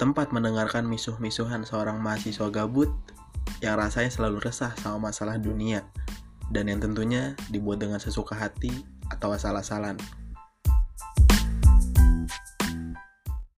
tempat mendengarkan misuh-misuhan seorang mahasiswa gabut yang rasanya selalu resah sama masalah dunia dan yang tentunya dibuat dengan sesuka hati atau asal-asalan.